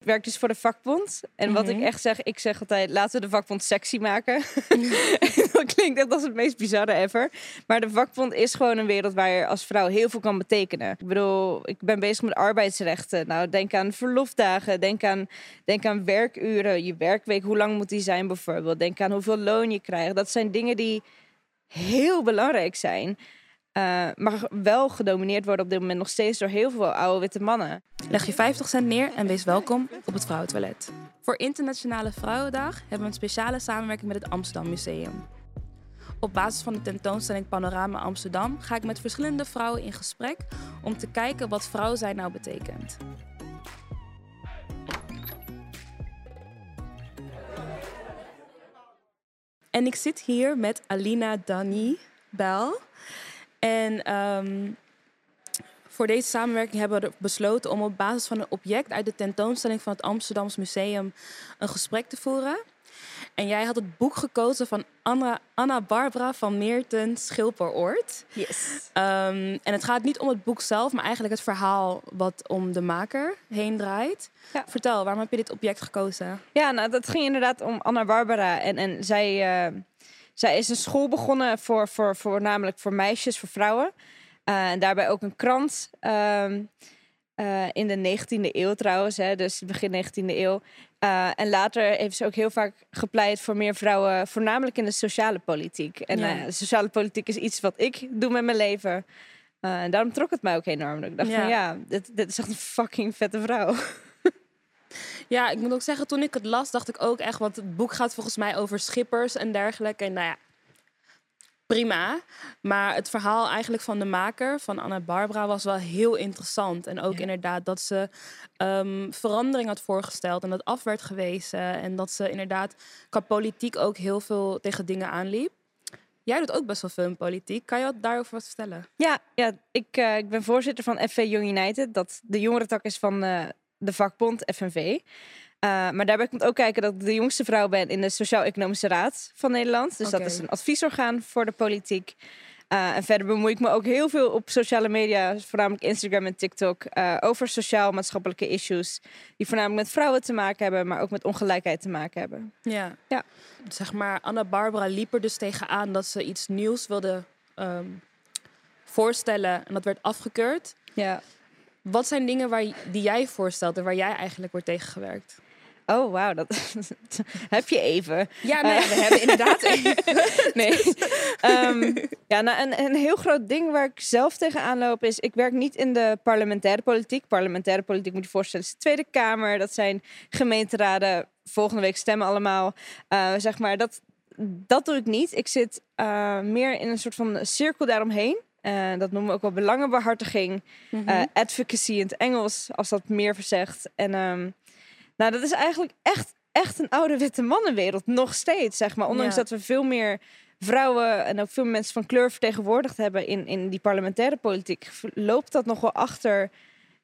Ik werk dus voor de vakbond. En wat ik Mhm. echt zeg, ik zeg altijd, laten we de vakbond sexy maken. dat klinkt echt als het meest bizarre ever. Maar de vakbond is gewoon een wereld waar je als vrouw heel veel kan betekenen. Ik bedoel, ik ben bezig met arbeidsrechten. Nou, denk aan verlofdagen, denk aan, denk aan werkuren, je werkweek, hoe lang moet die zijn bijvoorbeeld. Denk aan hoeveel loon je krijgt. Dat zijn dingen die heel belangrijk zijn. Eh, maar wel gedomineerd worden op dit moment nog steeds door heel veel oude witte mannen. Leg je 50 cent neer en wees welkom op het Vrouwentoilet. Voor Internationale Vrouwendag hebben we een speciale samenwerking met het Amsterdam Museum. Op basis van de tentoonstelling Panorama Amsterdam ga ik met verschillende vrouwen in gesprek om te kijken wat vrouw zijn nou betekent. En ik zit hier met Alina Dani Bel. En ehm, voor deze samenwerking hebben we besloten om op basis van een object uit de tentoonstelling van het Amsterdams Museum een gesprek te voeren. En jij had het boek gekozen van Anna, Anna Barbara van Meerten Schilperoort. Yes. Ehm, en het gaat niet om het boek zelf, maar eigenlijk het verhaal wat om de maker heen draait. Ja. Vertel, waarom heb je dit object gekozen? Ja, nou, dat ging inderdaad om Anna Barbara. En, en zij, eh, zij is een school begonnen voor, voor, voornamelijk voor meisjes, voor vrouwen. Eh, en daarbij ook een krant. ehm, eh, in de 19e eeuw trouwens, hè, dus begin 19e eeuw. Eh, en later heeft ze ook heel vaak gepleit voor meer vrouwen, voornamelijk in de sociale politiek. En Ja. de sociale politiek is iets wat ik doe met mijn leven. En daarom trok het mij ook enorm. Ik dacht Ja. van ja, dit, dit is echt een fucking vette vrouw. Ja, ik moet ook zeggen, toen ik het las, dacht ik ook echt, want het boek gaat volgens mij over schippers en dergelijke. En nou ja, prima. Maar het verhaal eigenlijk van de maker, van Anna Barbara, was wel heel interessant. En ook Ja. inderdaad dat ze ehm, verandering had voorgesteld en dat af werd gewezen. En dat ze inderdaad qua politiek ook heel veel tegen dingen aanliep. Jij doet ook best wel veel in politiek. Kan je wat daarover wat vertellen? Ja, ja ik, eh, ik ben voorzitter van FV Young United. Dat de jongerentak is van eh, de vakbond FNV. Eh, maar daarbij komt ook kijken dat ik de jongste vrouw ben in de Sociaal-Economische Raad van Nederland. Dus dat is een adviesorgaan voor de politiek. Eh, en verder bemoei ik me ook heel veel op sociale media, voornamelijk Instagram en TikTok, eh, over sociaal-maatschappelijke issues. Die voornamelijk met vrouwen te maken hebben, maar ook met ongelijkheid te maken hebben. Ja. Ja. Zeg maar, Anna Barbara liep er dus tegenaan dat ze iets nieuws wilde ehm, voorstellen en dat werd afgekeurd. Ja. Wat zijn dingen waar, die jij voorstelt en waar jij eigenlijk wordt tegengewerkt? Oh, wauw, dat heb je even. Ja, nee, we hebben inderdaad. nee. Ehm, ja, nou, een, een heel groot ding waar ik zelf tegenaan loop is... ik werk niet in de parlementaire politiek. Parlementaire politiek moet je voorstellen is de Tweede Kamer. Dat zijn gemeenteraden. Volgende week stemmen allemaal. Eh, zeg maar, dat, dat doe ik niet. Ik zit eh, meer in een soort van cirkel daaromheen. Eh, dat noemen we ook wel belangenbehartiging. Mhm. Eh, advocacy in het Engels, als dat meer verzegt. En ehm, nou, dat is eigenlijk echt, echt een oude witte mannenwereld, nog steeds, zeg maar. Ondanks Ja. dat we veel meer vrouwen en ook veel meer mensen van kleur vertegenwoordigd hebben in, in die parlementaire politiek, loopt dat nog wel achter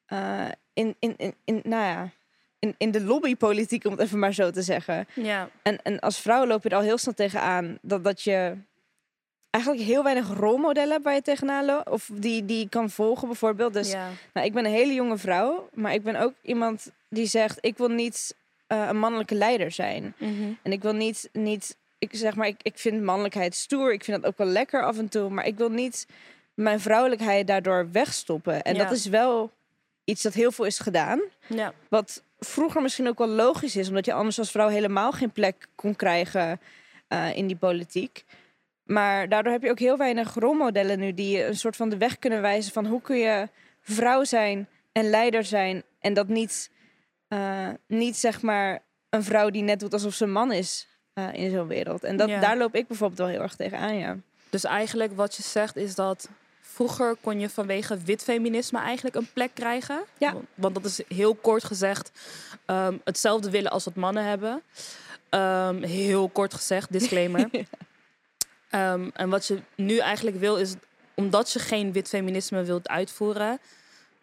eh, in, in, in, in, nou ja, in, in de lobbypolitiek, om het even maar zo te zeggen. ja. En, en als vrouw loop je er al heel snel tegenaan dat, dat je eigenlijk heel weinig rolmodellen waar je tegenaan loopt. Of die, die kan volgen bijvoorbeeld. Dus ja. nou, ik ben een hele jonge vrouw, maar ik ben ook iemand die zegt: ik wil niet eh, een mannelijke leider zijn. Mhm. En ik wil niet, niet ik zeg maar, ik, ik vind mannelijkheid stoer. Ik vind dat ook wel lekker af en toe, maar ik wil niet mijn vrouwelijkheid daardoor wegstoppen. En Ja. dat is wel iets dat heel veel is gedaan. ja. Wat vroeger misschien ook wel logisch is, omdat je anders als vrouw helemaal geen plek kon krijgen eh, in die politiek. Maar daardoor heb je ook heel weinig rolmodellen nu die je een soort van de weg kunnen wijzen van hoe kun je vrouw zijn en leider zijn en dat niet, eh, niet zeg maar een vrouw die net doet alsof ze een man is eh, in zo'n wereld. En dat, Ja. daar loop ik bijvoorbeeld wel heel erg tegenaan, ja. Dus eigenlijk wat je zegt is dat vroeger kon je vanwege wit feminisme eigenlijk een plek krijgen. Ja. Want, want dat is heel kort gezegd ehm, hetzelfde willen als wat mannen hebben. Ehm, heel kort gezegd, disclaimer. Ehm, en wat je nu eigenlijk wil is, omdat je geen wit feminisme wilt uitvoeren,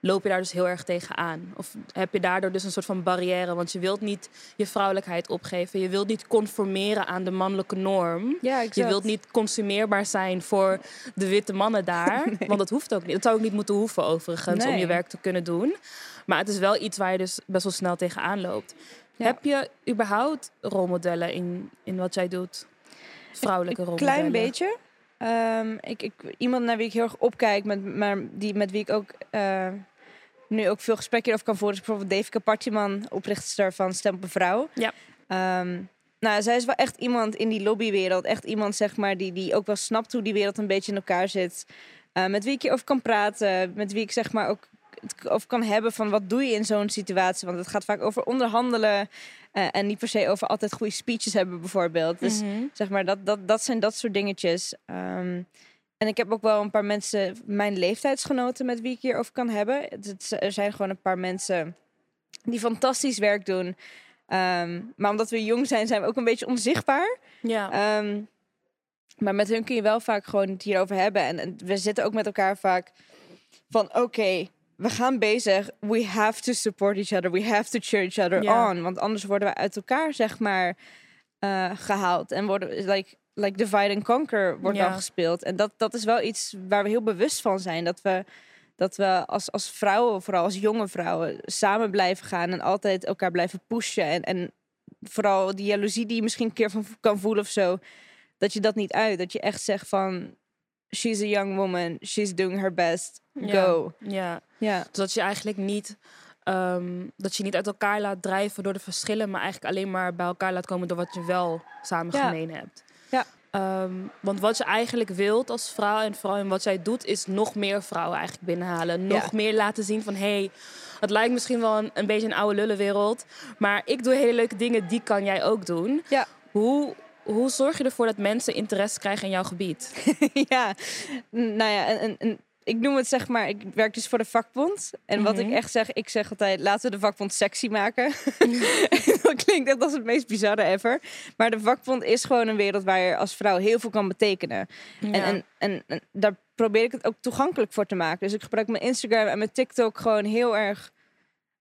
loop je daar dus heel erg tegenaan? Of heb je daardoor dus een soort van barrière? Want je wilt niet je vrouwelijkheid opgeven. Je wilt niet conformeren aan de mannelijke norm. Ja, Je wilt niet consumeerbaar zijn voor de witte mannen daar. Want dat hoeft ook niet. Dat zou ook niet moeten hoeven overigens om je werk te kunnen doen. Maar het is wel iets waar je dus best wel snel tegenaan loopt. Ja. Heb je überhaupt rolmodellen in, in wat jij doet? Vrouwelijke Een rolmodellen? klein beetje. Ehm, ik, ik, iemand naar wie ik heel erg opkijk, met, maar die, met wie ik ook eh, nu ook veel gesprekken over kan voeren, is bijvoorbeeld Devika Partiman, oprichter van Stem op een Vrouw. Ja. Ehm, nou, zij is wel echt iemand in die lobbywereld. Echt iemand, zeg maar, die, die ook wel snapt hoe die wereld een beetje in elkaar zit. Eh, met wie ik hierover kan praten. Met wie ik zeg maar ook het over kan hebben van wat doe je in zo'n situatie. Want het gaat vaak over onderhandelen. eh, en niet per se over altijd goede speeches hebben bijvoorbeeld. Dus Mhm. Zeg maar, dat, dat, dat zijn dat soort dingetjes. Ehm, en ik heb ook wel een paar mensen, mijn leeftijdsgenoten, met wie ik hierover kan hebben. Het, er zijn gewoon een paar mensen die fantastisch werk doen. Ehm, maar omdat we jong zijn, zijn we ook een beetje onzichtbaar. Ja. Ehm, maar met hun kun je wel vaak gewoon het hierover hebben. En, en we zitten ook met elkaar vaak van oké, we gaan bezig. We have to support each other. We have to cheer each other on. Want anders worden we uit elkaar, zeg maar, eh, gehaald. En worden, like, like divide and conquer wordt Ja. dan gespeeld. En dat, dat is wel iets waar we heel bewust van zijn. Dat we, dat we als, als vrouwen, vooral als jonge vrouwen, samen blijven gaan. En altijd elkaar blijven pushen. En, en vooral die jaloezie die je misschien een keer van kan voelen of zo. Dat je dat niet uit. Dat je echt zegt van... She's a young woman. She's doing her best. Go. ja. Ja. Dus dat je eigenlijk niet, ehm, dat je niet uit elkaar laat drijven door de verschillen, maar eigenlijk alleen maar bij elkaar laat komen door wat je wel samen Ja. gemeen hebt. Ja. Ehm, want wat je eigenlijk wilt als vrouw en vooral in wat zij doet, is nog meer vrouwen eigenlijk binnenhalen. Nog Ja. meer laten zien van hé, hey, het lijkt misschien wel een, een beetje een oude lullenwereld, maar ik doe hele leuke dingen, die kan jij ook doen. Ja. Hoe, hoe zorg je ervoor dat mensen interesse krijgen in jouw gebied? ja. Nou ja, en, en, en ik noem het zeg maar... Ik werk dus voor de vakbond. En wat ik Mhm. echt zeg... Ik zeg altijd, laten we de vakbond sexy maken. dat klinkt echt als het meest bizarre ever. Maar de vakbond is gewoon een wereld waar je als vrouw heel veel kan betekenen. En, en, en daar probeer ik het ook toegankelijk voor te maken. Dus ik gebruik mijn Instagram en mijn TikTok gewoon heel erg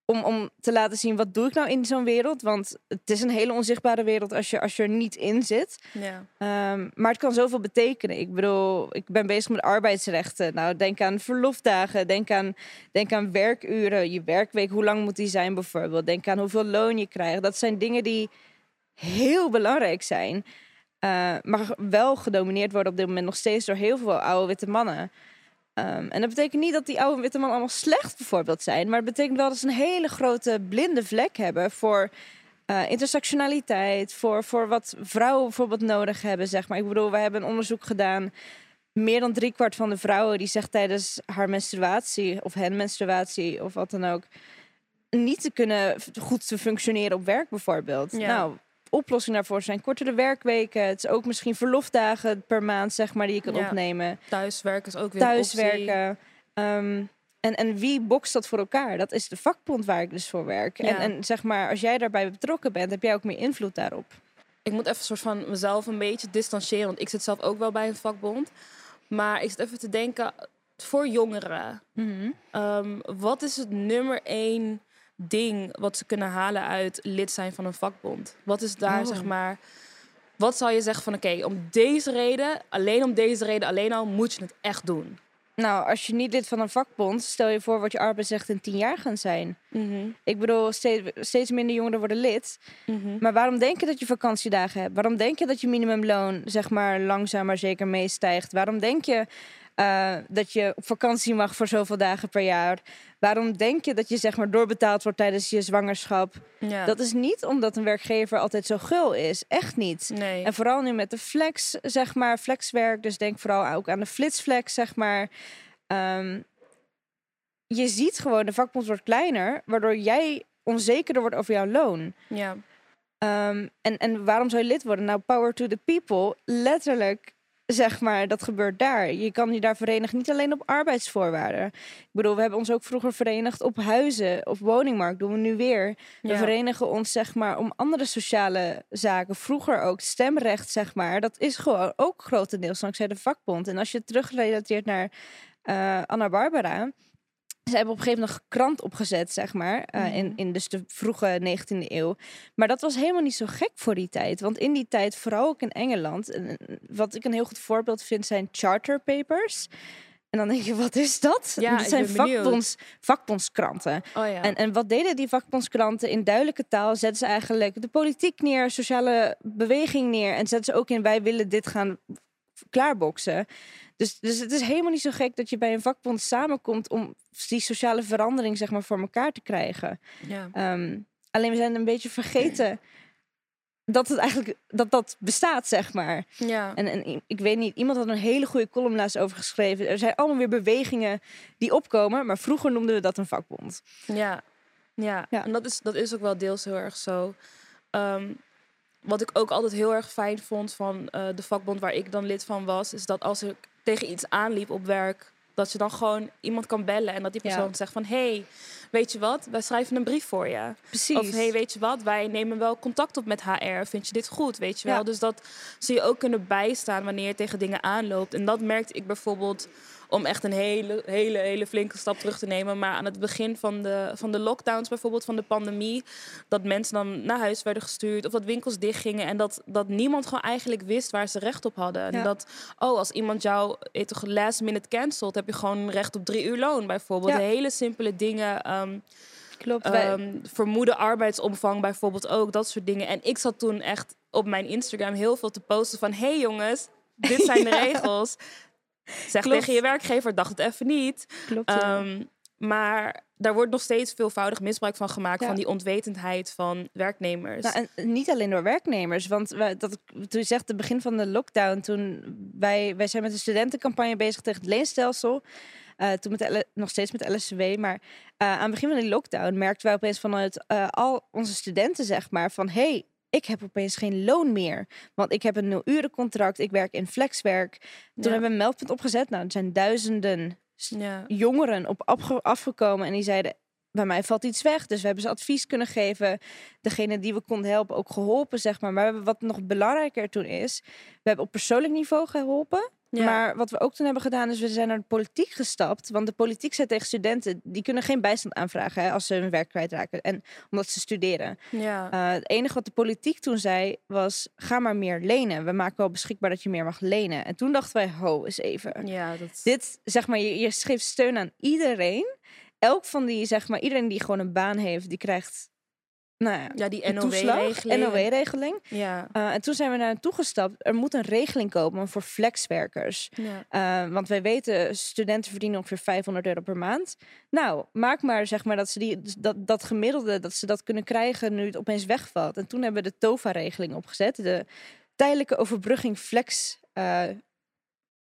om, om te laten zien wat doe ik nou in zo'n wereld. Want het is een hele onzichtbare wereld als je, als je er niet in zit. ja. Ehm, maar het kan zoveel betekenen. Ik bedoel, ik ben bezig met arbeidsrechten. Nou, denk aan verlofdagen. Denk aan, denk aan werkuren. Je werkweek, hoe lang moet die zijn bijvoorbeeld? Denk aan hoeveel loon je krijgt. Dat zijn dingen die heel belangrijk zijn. eh, maar wel gedomineerd worden op dit moment nog steeds door heel veel oude witte mannen. Ehm, en dat betekent niet dat die oude witte mannen allemaal slecht bijvoorbeeld zijn. Maar het betekent wel dat ze een hele grote blinde vlek hebben voor eh, intersectionaliteit. Voor, voor wat vrouwen bijvoorbeeld nodig hebben, zeg maar. Ik bedoel, we hebben een onderzoek gedaan. Meer dan driekwart van de vrouwen die zegt tijdens haar menstruatie of hen menstruatie of wat dan ook niet te kunnen goed te functioneren op werk bijvoorbeeld. Ja. Nou, oplossing daarvoor zijn kortere werkweken. Het is ook misschien verlofdagen per maand, zeg maar, die je kan Ja. opnemen. Thuiswerken is ook weer een optie. Thuiswerken. Ehm, en, en wie bokst dat voor elkaar? Dat is de vakbond waar ik dus voor werk. Ja. En, en zeg maar, als jij daarbij betrokken bent, heb jij ook meer invloed daarop. ik moet even soort van mezelf een beetje distancieren. Want ik zit zelf ook wel bij een vakbond. Maar ik zit even te denken, voor jongeren, ehm, wat is het nummer één ding wat ze kunnen halen uit lid zijn van een vakbond? Wat is daar, Oh. zeg maar, wat zou je zeggen van oké, om deze reden, alleen om deze reden alleen al, moet je het echt doen? Nou, als je niet lid van een vakbond, stel je voor wat je arbeidsrecht in tien jaar gaan zijn. Ik bedoel, steeds, steeds minder jongeren worden lid. Maar waarom denk je dat je vakantiedagen hebt? Waarom denk je dat je minimumloon zeg maar langzaam maar zeker meestijgt? Waarom denk je eh, dat je op vakantie mag voor zoveel dagen per jaar? Waarom denk je dat je zeg maar doorbetaald wordt tijdens je zwangerschap? Ja. Dat is niet omdat een werkgever altijd zo gul is. Echt niet. nee. En vooral nu met de flex, zeg maar, flexwerk. Dus denk vooral ook aan de flitsflex, zeg maar. Ehm, je ziet gewoon, de vakbond wordt kleiner, waardoor jij onzekerder wordt over jouw loon. ja. Ehm, en, en waarom zou je lid worden? Nou, power to the people. Letterlijk, zeg maar, dat gebeurt daar. Je kan je daar verenigen, niet alleen op arbeidsvoorwaarden. Ik bedoel, we hebben ons ook vroeger verenigd op huizen, op woningmarkt. Doen we nu weer. We verenigen ons, zeg maar, om andere sociale zaken. Vroeger ook stemrecht, zeg maar. Dat is gewoon ook grotendeels dankzij de vakbond. En als je het terugrelateert naar eh, Anna Barbara... Ze hebben op een gegeven moment een krant opgezet, zeg maar. eh, in, Mhm. in dus de vroege 19e eeuw. Maar dat was helemaal niet zo gek voor die tijd. Want in die tijd, vooral ook in Engeland... en- en wat ik een heel goed voorbeeld vind, zijn charter papers. En dan denk je, wat is dat? Ja, dat zijn vakbonds, vakbondskranten. Oh ja. En, en wat deden die vakbondskranten? In duidelijke taal zetten ze eigenlijk de politiek neer, sociale beweging neer. En zetten ze ook in, wij willen dit gaan klaarboksen. Dus, dus het is helemaal niet zo gek dat je bij een vakbond samenkomt om die sociale verandering zeg maar, voor elkaar te krijgen. ja. Ehm, alleen we zijn een beetje vergeten dat het eigenlijk dat dat bestaat, zeg maar. ja. En, en ik weet niet, iemand had een hele goede column laatst over geschreven. Er zijn allemaal weer bewegingen die opkomen, maar vroeger noemden we dat een vakbond. Ja, ja. Ja. en dat is, dat is ook wel deels heel erg zo. Ehm, wat ik ook altijd heel erg fijn vond van eh, de vakbond waar ik dan lid van was, is dat als ik tegen iets aanliep op werk, dat je dan gewoon iemand kan bellen en dat die Ja. persoon zegt van, hey, weet je wat, wij schrijven een brief voor je. Precies. Of hey, weet je wat, wij nemen wel contact op met HR. Vind je dit goed, weet je wel? Ja. Dus dat zie je ook kunnen bijstaan wanneer je tegen dingen aanloopt. En dat merkte ik bijvoorbeeld om echt een hele, hele, hele flinke stap terug te nemen. Maar aan het begin van de, van de lockdowns, bijvoorbeeld van de pandemie, dat mensen dan naar huis werden gestuurd of dat winkels dichtgingen en dat, dat niemand gewoon eigenlijk wist waar ze recht op hadden. En Ja. dat, oh, als iemand jou eh, toch last minute cancelt, heb je gewoon recht op drie uur loon, bijvoorbeeld. Ja. Hele simpele dingen. ehm, Klopt. Ehm, vermoeden arbeidsomvang bijvoorbeeld ook, dat soort dingen. En ik zat toen echt op mijn Instagram heel veel te posten van... hey jongens, dit zijn de Ja. regels. Zeg Klopt. tegen je werkgever, dacht het even niet. Klopt. ja. Ehm, maar daar wordt nog steeds veelvoudig misbruik van gemaakt... Ja. van die onwetendheid van werknemers. Nou, en niet alleen door werknemers. Want dat, toen je zegt, het begin van de lockdown, toen wij, wij zijn met een studentencampagne bezig tegen het leenstelsel. Eh, toen met de nog steeds met de LSW. Maar eh, aan het begin van die lockdown merkten wij opeens vanuit eh, al onze studenten, zeg maar, van hey, ik heb opeens geen loon meer. Want ik heb een nul-urencontract, ik werk in flexwerk. Toen Ja. hebben we een meldpunt opgezet. Nou, er zijn duizenden ja. jongeren op afge- afgekomen en die zeiden bij mij valt iets weg. Dus we hebben ze advies kunnen geven. Degene die we konden helpen ook geholpen, zeg maar. Maar we hebben- wat nog belangrijker toen is, we hebben op persoonlijk niveau geholpen. Ja. Maar wat we ook toen hebben gedaan, is we zijn naar de politiek gestapt. Want de politiek zei tegen studenten, die kunnen geen bijstand aanvragen hè, als ze hun werk kwijtraken. En omdat ze studeren. ja. Eh, het enige wat de politiek toen zei, was ga maar meer lenen. We maken wel beschikbaar dat je meer mag lenen. En toen dachten wij, ho, eens even ja, dat... dit, zeg maar, je, je geeft steun aan iedereen. Elk van die, zeg maar, iedereen die gewoon een baan heeft, die krijgt, nou ja, ja, die NOW-regeling. NOW-regeling. Ja. Eh, en toen zijn we naar naartoe gestapt. Er moet een regeling komen voor flexwerkers. Ja. Eh, want wij weten, studenten verdienen ongeveer 500 euro per maand. Nou, maak maar zeg maar dat ze die, dat, dat gemiddelde, dat ze dat kunnen krijgen nu het opeens wegvalt. En toen hebben we de TOVA-regeling opgezet. De tijdelijke overbrugging flex eh,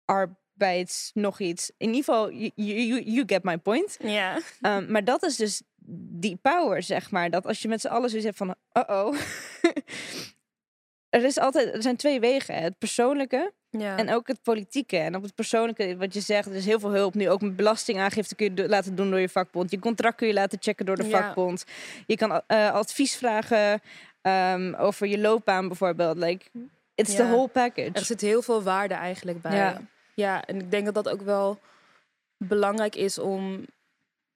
arbeids nog iets. In ieder geval, you, you, you get my point. ja. Um, maar dat is dus die power, zeg maar. Dat als je met z'n allen zoiets hebt van, uh-oh. er, is altijd, er zijn twee wegen. hè. Het persoonlijke ja. en ook het politieke. En op het persoonlijke, wat je zegt, er is heel veel hulp nu. Ook met belastingaangifte kun je laten doen door je vakbond. Je contract kun je laten checken door de Ja. vakbond. Je kan eh, advies vragen um, over je loopbaan bijvoorbeeld. Like, it's the whole package. Er zit heel veel waarde eigenlijk bij. Ja. en ik denk dat dat ook wel belangrijk is om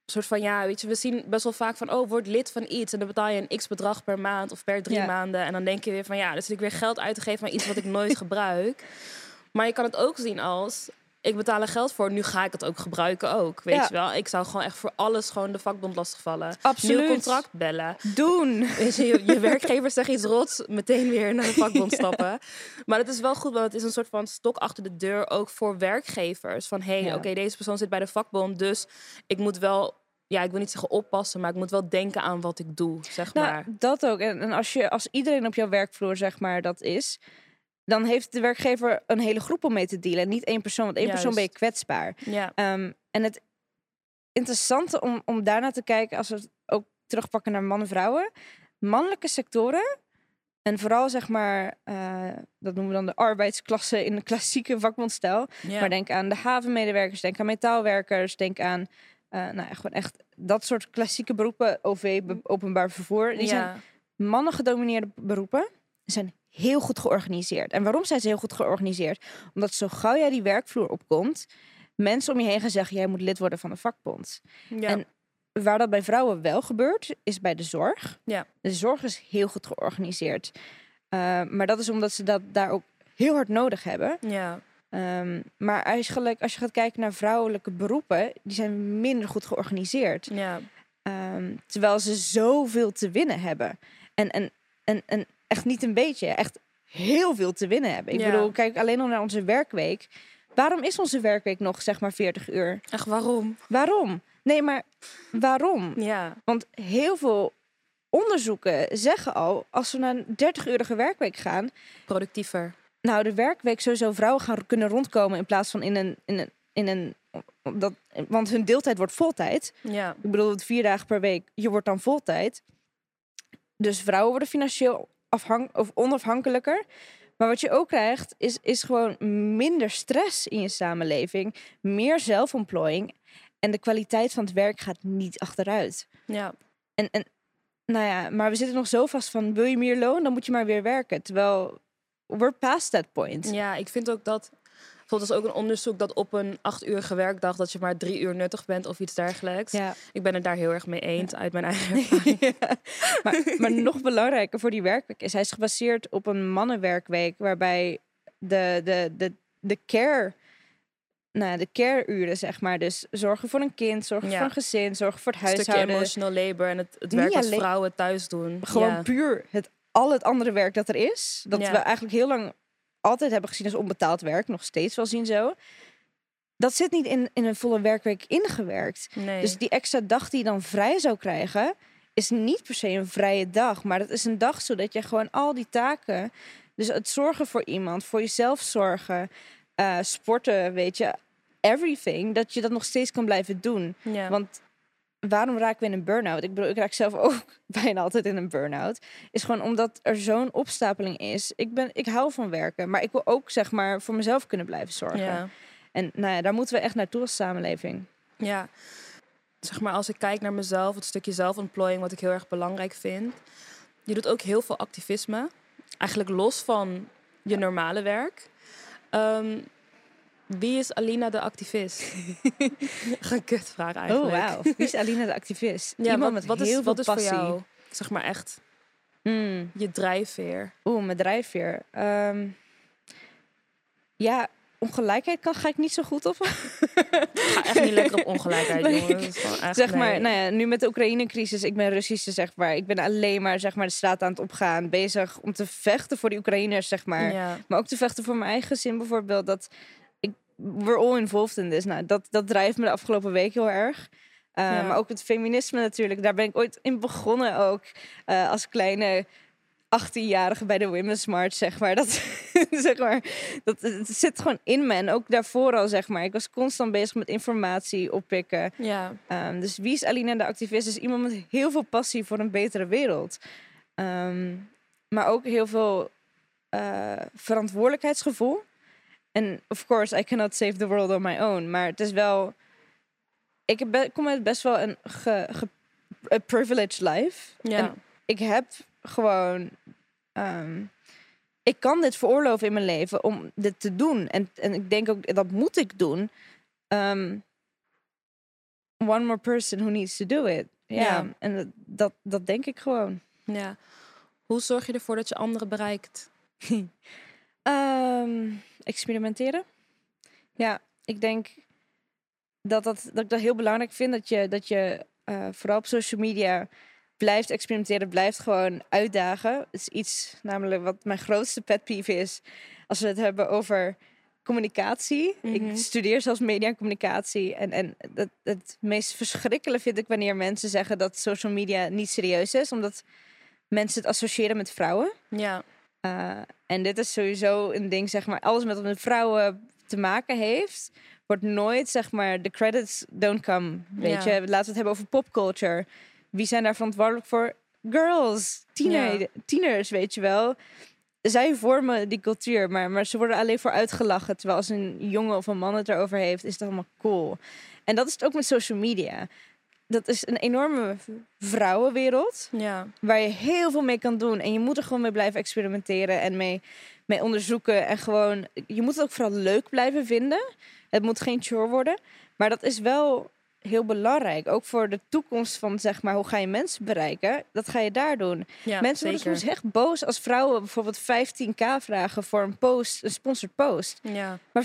soort van ja, weet je, we zien best wel vaak van oh, word lid van iets en dan betaal je een x bedrag per maand of per drie Ja. maanden en dan denk je weer van ja, dan zit ik weer geld uit te geven aan iets wat ik nooit gebruik. Maar je kan het ook zien als ik betaal er geld voor, nu ga ik het ook gebruiken ook, weet Ja. je wel? Ik zou gewoon echt voor alles gewoon de vakbond lastigvallen. Absoluut. Nieuw contract bellen. Doen. Weet je, je, je werkgever zegt iets rots, meteen weer naar de vakbond stappen. Maar het is wel goed, want het is een soort van stok achter de deur ook voor werkgevers. Van hé, hey, Ja. oké, deze persoon zit bij de vakbond, dus ik moet wel, ja, ik wil niet zeggen oppassen, maar ik moet wel denken aan wat ik doe, zeg Nou, maar. dat ook. En, en als, je, als iedereen op jouw werkvloer, zeg maar, dat is... dan heeft de werkgever een hele groep om mee te dealen. Niet één persoon, want één persoon ben je kwetsbaar. Ja, Ehm, en het interessante om, om daarna te kijken... als we het ook terugpakken naar mannen en vrouwen... mannelijke sectoren... En vooral zeg maar, eh, dat noemen we dan de arbeidsklasse in de klassieke vakbondstijl. ja. Maar denk aan de havenmedewerkers, denk aan metaalwerkers, denk aan eh, nou gewoon echt dat soort klassieke beroepen, OV, be- openbaar vervoer. Die zijn mannen gedomineerde beroepen zijn heel goed georganiseerd. En waarom zijn ze heel goed georganiseerd? Omdat zo gauw jij die werkvloer opkomt, mensen om je heen gaan zeggen: jij moet lid worden van een vakbond. Ja. En waar dat bij vrouwen wel gebeurt, is bij de zorg. Ja. De zorg is heel goed georganiseerd. Uh, maar dat is omdat ze dat daar ook heel hard nodig hebben. ja. Um, maar eigenlijk, als je gaat kijken naar vrouwelijke beroepen, die zijn minder goed georganiseerd. Ja. Um, terwijl ze zoveel te winnen hebben. En, en, en, en echt niet een beetje, echt heel veel te winnen hebben. Ik Ja. bedoel, kijk alleen al naar onze werkweek. Waarom is onze werkweek nog zeg maar 40 uur? Echt waarom? Waarom? Nee, maar waarom? Ja. Want heel veel onderzoeken zeggen al, als we naar een 30-urige werkweek gaan, Productiever. nou, de werkweek sowieso vrouwen gaan kunnen rondkomen in plaats van in een. In een, in een dat, want hun deeltijd wordt voltijd. Ja. Ik bedoel, vier dagen per week, je wordt dan voltijd. Dus vrouwen worden financieel afhang of onafhankelijker. Maar wat je ook krijgt, is, is gewoon minder stress in je samenleving. Meer zelfontplooiing. En de kwaliteit van het werk gaat niet achteruit. Ja. En, en nou ja, maar we zitten nog zo vast van, wil je meer loon, dan moet je maar weer werken. Terwijl, we're past that point. Ja, ik vind ook dat. Bijvoorbeeld is ook een onderzoek dat op een acht uurige werkdag dat je maar drie uur nuttig bent of iets dergelijks. Ja. Ik ben het daar heel erg mee eens uit mijn eigen ervaring. Ja. Maar, maar nog belangrijker voor die werkweek is, hij is gebaseerd op een mannenwerkweek, waarbij de, de, de, de care, nou, de care-uren, zeg maar, dus zorgen voor een kind, zorgen Ja. voor een gezin, zorgen voor het Een huishouden, emotional labor en het, het werk alleen- vrouwen thuis doen. gewoon ja. puur het, al het andere werk dat er is, dat Ja. we eigenlijk heel lang altijd hebben gezien als onbetaald werk, nog steeds wel zien zo. Dat zit niet in, in een volle werkweek ingewerkt. Nee. Dus die extra dag die je dan vrij zou krijgen, is niet per se een vrije dag. Maar dat is een dag zodat je gewoon al die taken. Dus het zorgen voor iemand, voor jezelf zorgen, eh, sporten, weet je, everything. Dat je dat nog steeds kan blijven doen. ja. Want waarom raken we in een burn-out? Ik bedoel, ik raak zelf ook bijna altijd in een burn-out. Is gewoon omdat er zo'n opstapeling is. Ik, ben, ik hou van werken, maar ik wil ook zeg maar voor mezelf kunnen blijven zorgen. ja. En nou ja, daar moeten we echt naartoe als samenleving. Ja, zeg maar als ik kijk naar mezelf, het stukje zelfontplooiing, wat ik heel erg belangrijk vind. Je doet ook heel veel activisme, eigenlijk los van je normale werk. Ehm, wie is Alina de activist? Een kutvraag eigenlijk. Oh, wauw. Wie is Alina de activist? Ja, Iemand wat, met wat heel is, veel wat is voor passie. jou, zeg maar echt, Mm. je drijfveer? Oeh, mijn drijfveer. Ehm, ja, ongelijkheid kan, ga ik niet zo goed op. Ga echt niet lekker op ongelijkheid, Nee, jongen. Echt, zeg maar, nee. nou ja, nu met de Oekraïne-crisis, ik ben Russische, zeg maar. Ik ben alleen maar, zeg maar, de straat aan het opgaan. Bezig om te vechten voor die Oekraïners, zeg maar. Ja, Maar ook te vechten voor mijn eigen gezin bijvoorbeeld. Dat we're all involved in this. Nou, dat, dat drijft me de afgelopen week heel erg. Uh, Ja. Maar ook het feminisme natuurlijk. Daar ben ik ooit in begonnen ook. uh, als kleine 18-jarige bij de Women's March, zeg maar. Dat, zeg maar, dat het zit gewoon in me. En ook daarvoor al, zeg maar. Ik was constant bezig met informatie oppikken. ja, Um, dus wie is Alina de activist? Is iemand met heel veel passie voor een betere wereld. Um, maar ook heel veel uh, verantwoordelijkheidsgevoel. En of course, I cannot save the world on my own. Maar het is wel... Ik kom uit best wel een ge, ge, a privileged life. ja. En ik heb gewoon... Um, ik kan dit veroorloven in mijn leven om dit te doen. En, en ik denk ook, dat moet ik doen. Um, one more person who needs to do it. Ja, Ja. en dat, dat, dat denk ik gewoon. ja. Hoe zorg je ervoor dat je anderen bereikt? Ehm, experimenteren. Ja, ik denk dat, dat, dat ik dat heel belangrijk vind. Dat je, dat je uh, vooral op social media blijft experimenteren, blijft gewoon uitdagen. Het is iets, namelijk wat mijn grootste pet peeve is. Als we het hebben over communicatie. Mhm. Ik studeer zelfs media en communicatie. En, en dat, het meest verschrikkelijke vind ik wanneer mensen zeggen dat social media niet serieus is. Omdat mensen het associëren met vrouwen. Ja, Uh, en dit is sowieso een ding, zeg maar, alles met wat met vrouwen te maken heeft, wordt nooit, zeg maar, de credits don't come. Weet Ja. je, laten we het hebben over popculture. Wie zijn daar verantwoordelijk voor? Girls, tiener, Ja. tieners, weet je wel. Zij vormen die cultuur, maar, maar ze worden alleen voor uitgelachen. Terwijl als een jongen of een man het erover heeft, is het allemaal cool. En dat is het ook met social media. Dat is een enorme vrouwenwereld. Ja. Waar je heel veel mee kan doen. En je moet er gewoon mee blijven experimenteren en mee, mee onderzoeken. En gewoon, je moet het ook vooral leuk blijven vinden. Het moet geen chore worden. Maar dat is wel heel belangrijk. Ook voor de toekomst van, zeg maar, hoe ga je mensen bereiken? Dat ga je daar doen. ja mensen worden zeker. soms echt boos als vrouwen bijvoorbeeld 15k vragen voor een post, een sponsored post. Ja, Maar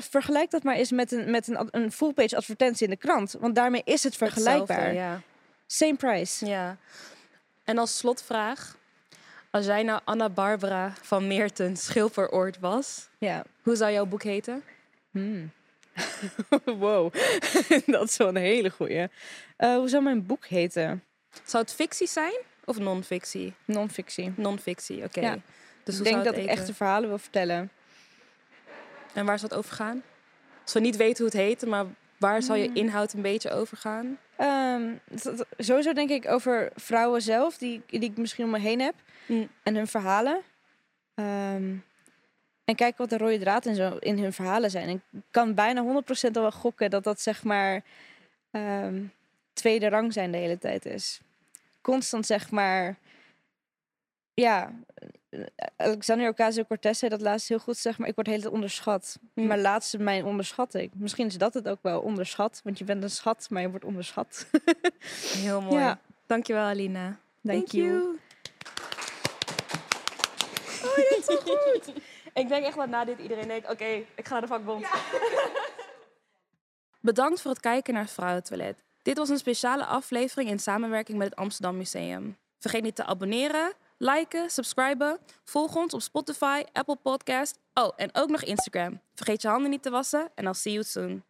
vergelijk dat maar eens met een, met een, een full page advertentie in de krant. Want daarmee is het vergelijkbaar. hetzelfde, ja. Same price. ja. En als slotvraag. Als jij nou Anna Barbara van Meerten Schilperoord was, Ja. hoe zou jouw boek heten? Hmm. wow, dat is wel een hele goeie. Eh, hoe zou mijn boek heten? Zou het fictie zijn of non-fictie? Non-fictie. Non-fictie, oké. Ja. Dus ik denk zou dat ik echte verhalen wil vertellen. En waar zou het over gaan? Als we niet weten hoe het heet, maar waar zou je Hmm. inhoud een beetje over gaan? Dat- sowieso denk ik over vrouwen zelf, die, die ik misschien om me heen heb. Mm. En hun verhalen. Ehm, en kijken wat de rode draad in, zo, in hun verhalen zijn. En ik kan bijna 100% al wel gokken dat dat zeg maar ehm, tweede rang zijn de hele tijd is. Constant zeg maar... Ja, Alexander Ocasio-Cortez zei dat laatst heel goed, zeg maar. Ik word de hele tijd onderschat. Mm. Maar laatste mijn onderschat ik. Misschien is dat het ook wel, onderschat. Want je bent een schat, maar je wordt onderschat. Heel mooi. Ja. Dankjewel, Alina. Thank you. Oh, dit is zo goed. ik denk echt dat na dit iedereen denkt, oké, ik ga naar de vakbond. Bedankt voor het kijken naar het Vrouwentoilet. Dit was een speciale aflevering in samenwerking met het Amsterdam Museum. Vergeet niet te abonneren, liken, subscriben. Volg ons op Spotify, Apple Podcast. Oh, en ook nog Instagram. Vergeet je handen niet te wassen en I'll see you soon.